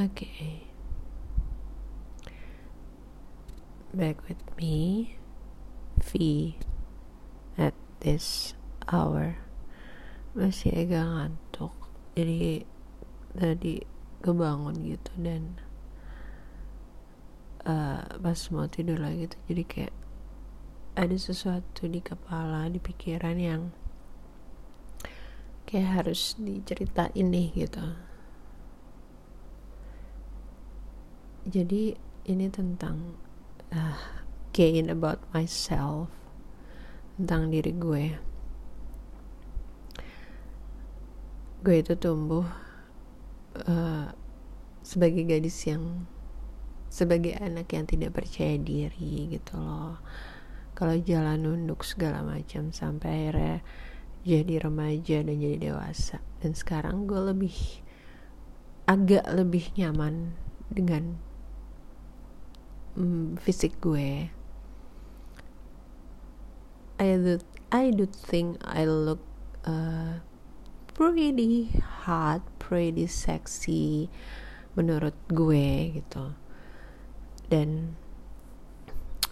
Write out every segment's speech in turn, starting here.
Okay. Back with me, V, at this hour. Masih agak ngantuk. Jadi tadi kebangun gitu dan uh, pas mau tidur lagi tuh jadi kayak ada sesuatu di kepala di pikiran yang kayak harus diceritain nih gitu jadi ini tentang uh, gain about myself tentang diri gue. Gue itu tumbuh uh, sebagai gadis yang sebagai anak yang tidak percaya diri gitu loh. Kalau jalan nunduk segala macam sampai akhirnya jadi remaja dan jadi dewasa. Dan sekarang gue lebih agak lebih nyaman dengan mm, fisik gue. I do I do think I look uh, pretty hot pretty sexy menurut gue gitu. Dan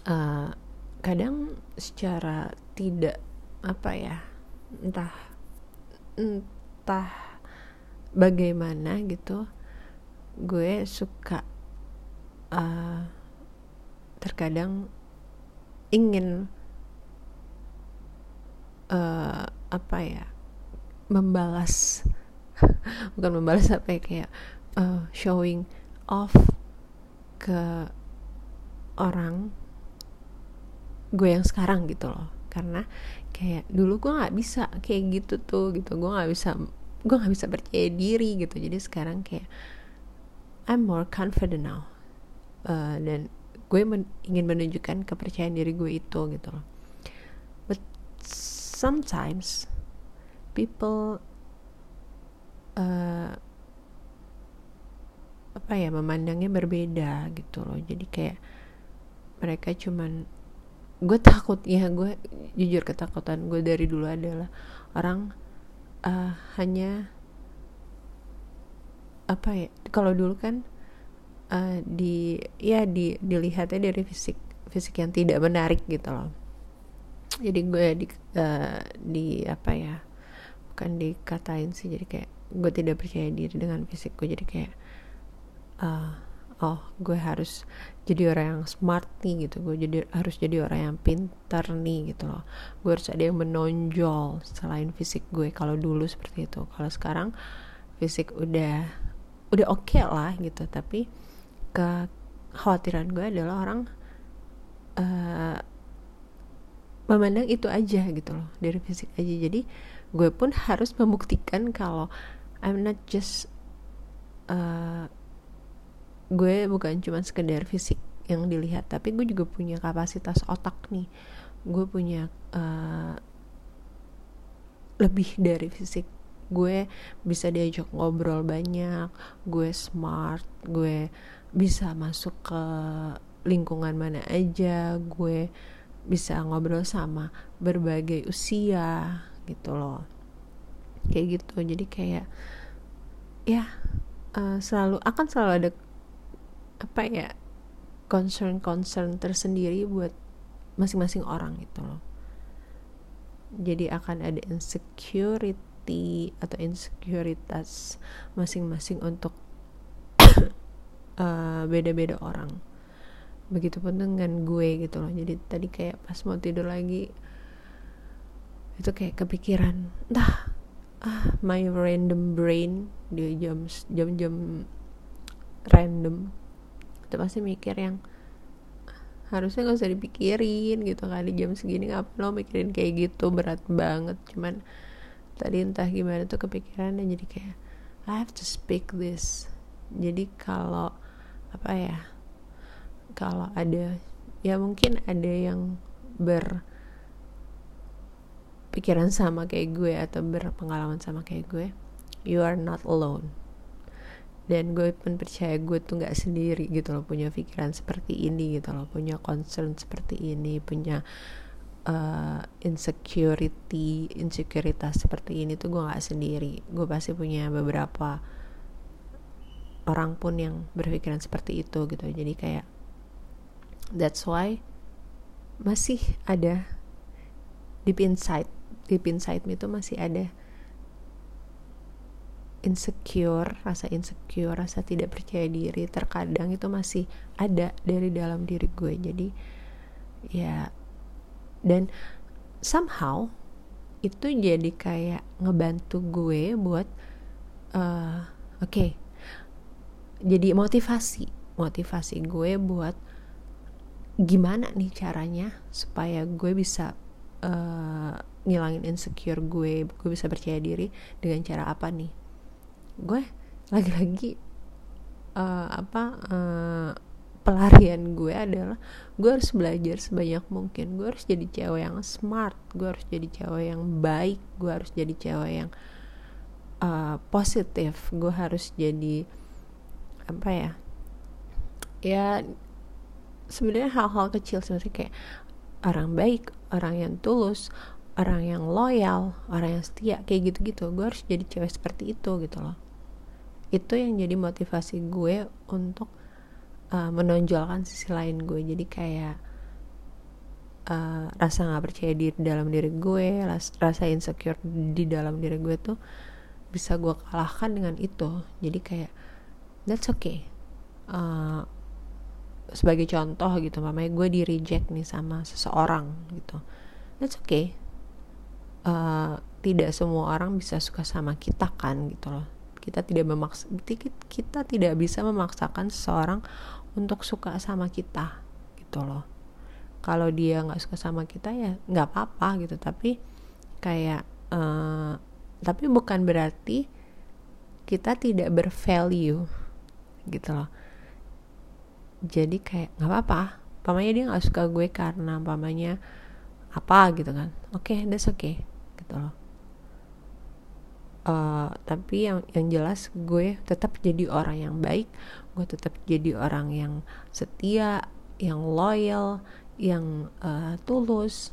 uh, kadang secara tidak apa ya entah entah bagaimana gitu gue suka uh, terkadang ingin uh, apa ya membalas bukan membalas apa ya kayak uh, showing off ke orang gue yang sekarang gitu loh. Karena kayak dulu gue nggak bisa kayak gitu tuh gitu. Gue nggak bisa gue nggak bisa percaya diri gitu. Jadi sekarang kayak I'm more confident now uh, dan gue men ingin menunjukkan kepercayaan diri gue itu gitu loh. But sometimes people uh, apa ya memandangnya berbeda gitu loh. Jadi kayak mereka cuman gue takut ya gue jujur ketakutan gue dari dulu adalah orang uh, hanya apa ya kalau dulu kan uh, di ya di dilihatnya dari fisik fisik yang tidak menarik gitu loh. Jadi gue di uh, di apa ya bukan dikatain sih jadi kayak gue tidak percaya diri dengan fisik gue jadi kayak uh, oh gue harus jadi orang yang smart nih gitu gue jadi harus jadi orang yang pintar nih gitu loh. Gue harus ada yang menonjol selain fisik gue. Kalau dulu seperti itu. Kalau sekarang fisik udah udah oke okay lah gitu tapi kekhawatiran gue adalah orang uh, memandang itu aja gitu loh dari fisik aja. Jadi gue pun harus membuktikan kalau I'm not just uh, gue bukan cuma sekedar fisik yang dilihat tapi gue juga punya kapasitas otak nih. Gue punya uh, lebih dari fisik. Gue bisa diajak ngobrol banyak gue smart gue bisa masuk ke lingkungan mana aja gue bisa ngobrol sama berbagai usia gitu loh. Kayak gitu jadi kayak ya uh, selalu akan selalu ada apa ya concern-concern tersendiri buat masing-masing orang gitu loh. Jadi akan ada insecurity atau insekuritas masing-masing untuk uh, beda-beda orang. Begitupun dengan gue gitu loh. Jadi tadi kayak pas mau tidur lagi itu kayak kepikiran dah ah my random brain di jam jam-jam random. Itu pasti mikir yang harusnya gak usah dipikirin gitu di jam segini ngapa lo mikirin kayak gitu berat banget. Cuman tadi entah gimana tuh kepikiran dan jadi kayak I have to speak this. Jadi kalau apa ya? Kalau ada ya mungkin ada yang ber pikiran sama kayak gue atau berpengalaman sama kayak gue you are not alone. Dan gue pun percaya gue tuh nggak sendiri gitu loh punya pikiran seperti ini gitu loh punya concern seperti ini punya uh, insecurity insekuritas seperti ini tuh gue nggak sendiri. Gue pasti punya beberapa orang pun yang berpikiran seperti itu gitu jadi kayak that's why masih ada deep inside deep inside me itu masih ada insecure, rasa insecure, rasa tidak percaya diri terkadang itu masih ada dari dalam diri gue. Jadi ya dan somehow itu jadi kayak ngebantu gue buat uh, oke okay, jadi motivasi motivasi gue buat gimana nih caranya supaya gue bisa uh, ngilangin insecure gue gue bisa percaya diri dengan cara apa nih? Gue lagi-lagi uh, apa uh, pelarian gue adalah gue harus belajar sebanyak mungkin. Gue harus jadi cewek yang smart gue harus jadi cewek yang baik gue harus jadi cewek yang uh, positif. Gue harus jadi apa ya? Ya sebenarnya hal-hal kecil sebenarnya kayak orang baik orang yang tulus orang yang loyal orang yang setia kayak gitu-gitu. Gue harus jadi cewek seperti itu gitu loh. Itu yang jadi motivasi gue untuk uh, menonjolkan sisi lain gue. Jadi kayak uh, rasa nggak percaya diri dalam diri gue rasa insecure di dalam diri gue tuh bisa gue kalahkan dengan itu. Jadi kayak that's okay. Uh, sebagai contoh gitu mamanya gue di reject nih sama seseorang gitu. That's okay. Uh, tidak semua orang bisa suka sama kita kan gitu loh. Kita tidak memaksa kita tidak bisa memaksakan seseorang untuk suka sama kita gitu loh. Kalau dia nggak suka sama kita ya nggak apa-apa gitu tapi kayak uh, tapi bukan berarti kita tidak bervalue gitu loh. Jadi kayak nggak apa-apa pamanya dia nggak suka gue karena pamanya apa gitu kan. Oke okay, that's okay gitu loh. Uh, tapi yang yang jelas gue tetap jadi orang yang baik gue tetap jadi orang yang setia yang loyal yang uh, tulus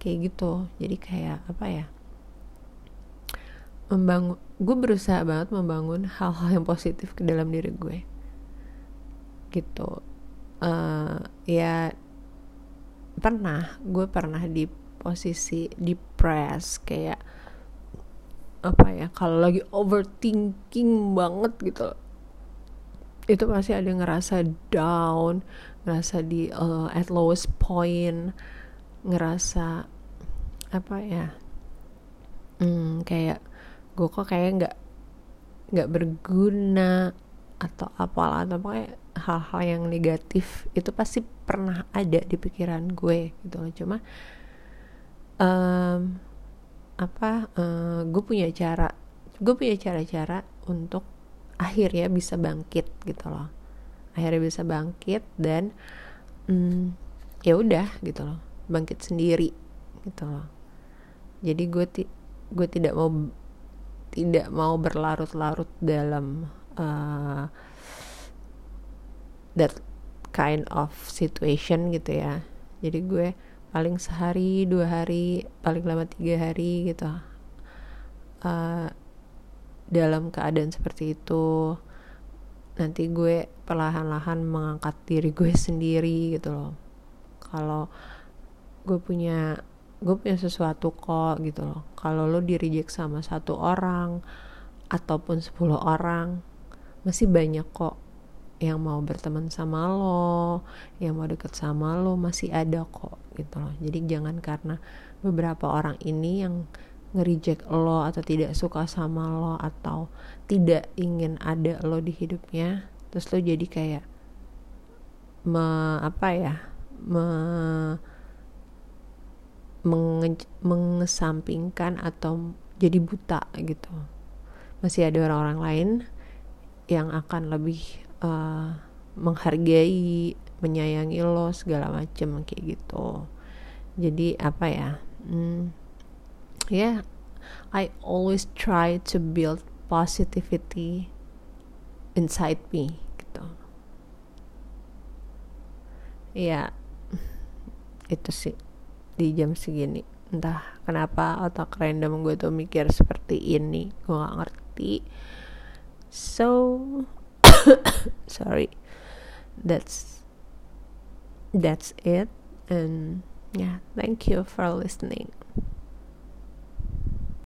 kayak gitu. Jadi kayak apa ya membangun gue berusaha banget membangun hal-hal yang positif ke dalam diri gue. Gitu. Uh, ya pernah gue pernah di posisi depressed kayak apa ya kalau lagi overthinking banget gitu. Itu pasti ada ngerasa down ngerasa di uh, at lowest point ngerasa apa ya hmm, kayak gue kok kayak nggak nggak berguna atau apalah atau pokoknya hal-hal yang negatif itu pasti pernah ada di pikiran gue gitu loh. Cuma um, apa uh, gue punya cara gue punya cara-cara untuk akhirnya bisa bangkit gitu loh. Akhirnya bisa bangkit dan um, ya udah gitu loh. Bangkit sendiri gitu loh. Jadi gue ti gue tidak mau tidak mau berlarut-larut dalam uh, that kind of situation gitu ya. Jadi gue paling sehari dua hari paling lama tiga hari gitu uh, dalam keadaan seperti itu. Nanti gue perlahan-lahan mengangkat diri gue sendiri gitu loh. Kalau gue punya gue punya sesuatu kok gitu loh kalau lo di reject sama satu orang ataupun 10 orang masih banyak kok yang mau berteman sama lo, yang mau deket sama lo masih ada kok gitu loh. Jadi jangan karena beberapa orang ini yang ngerijek lo atau tidak suka sama lo atau tidak ingin ada lo di hidupnya, terus lo jadi kayak me apa ya me menge, mengesampingkan atau jadi buta gitu. Masih ada orang-orang lain yang akan lebih uh, menghargai menyayangi lo segala macem kayak gitu. Jadi apa ya hmm, ya yeah, I always try to build positivity inside me gitu. Ya itu sih di jam segini. Entah kenapa otak random gue tuh mikir seperti ini gue gak ngerti. So sorry. That's that's it. And yeah thank you for listening.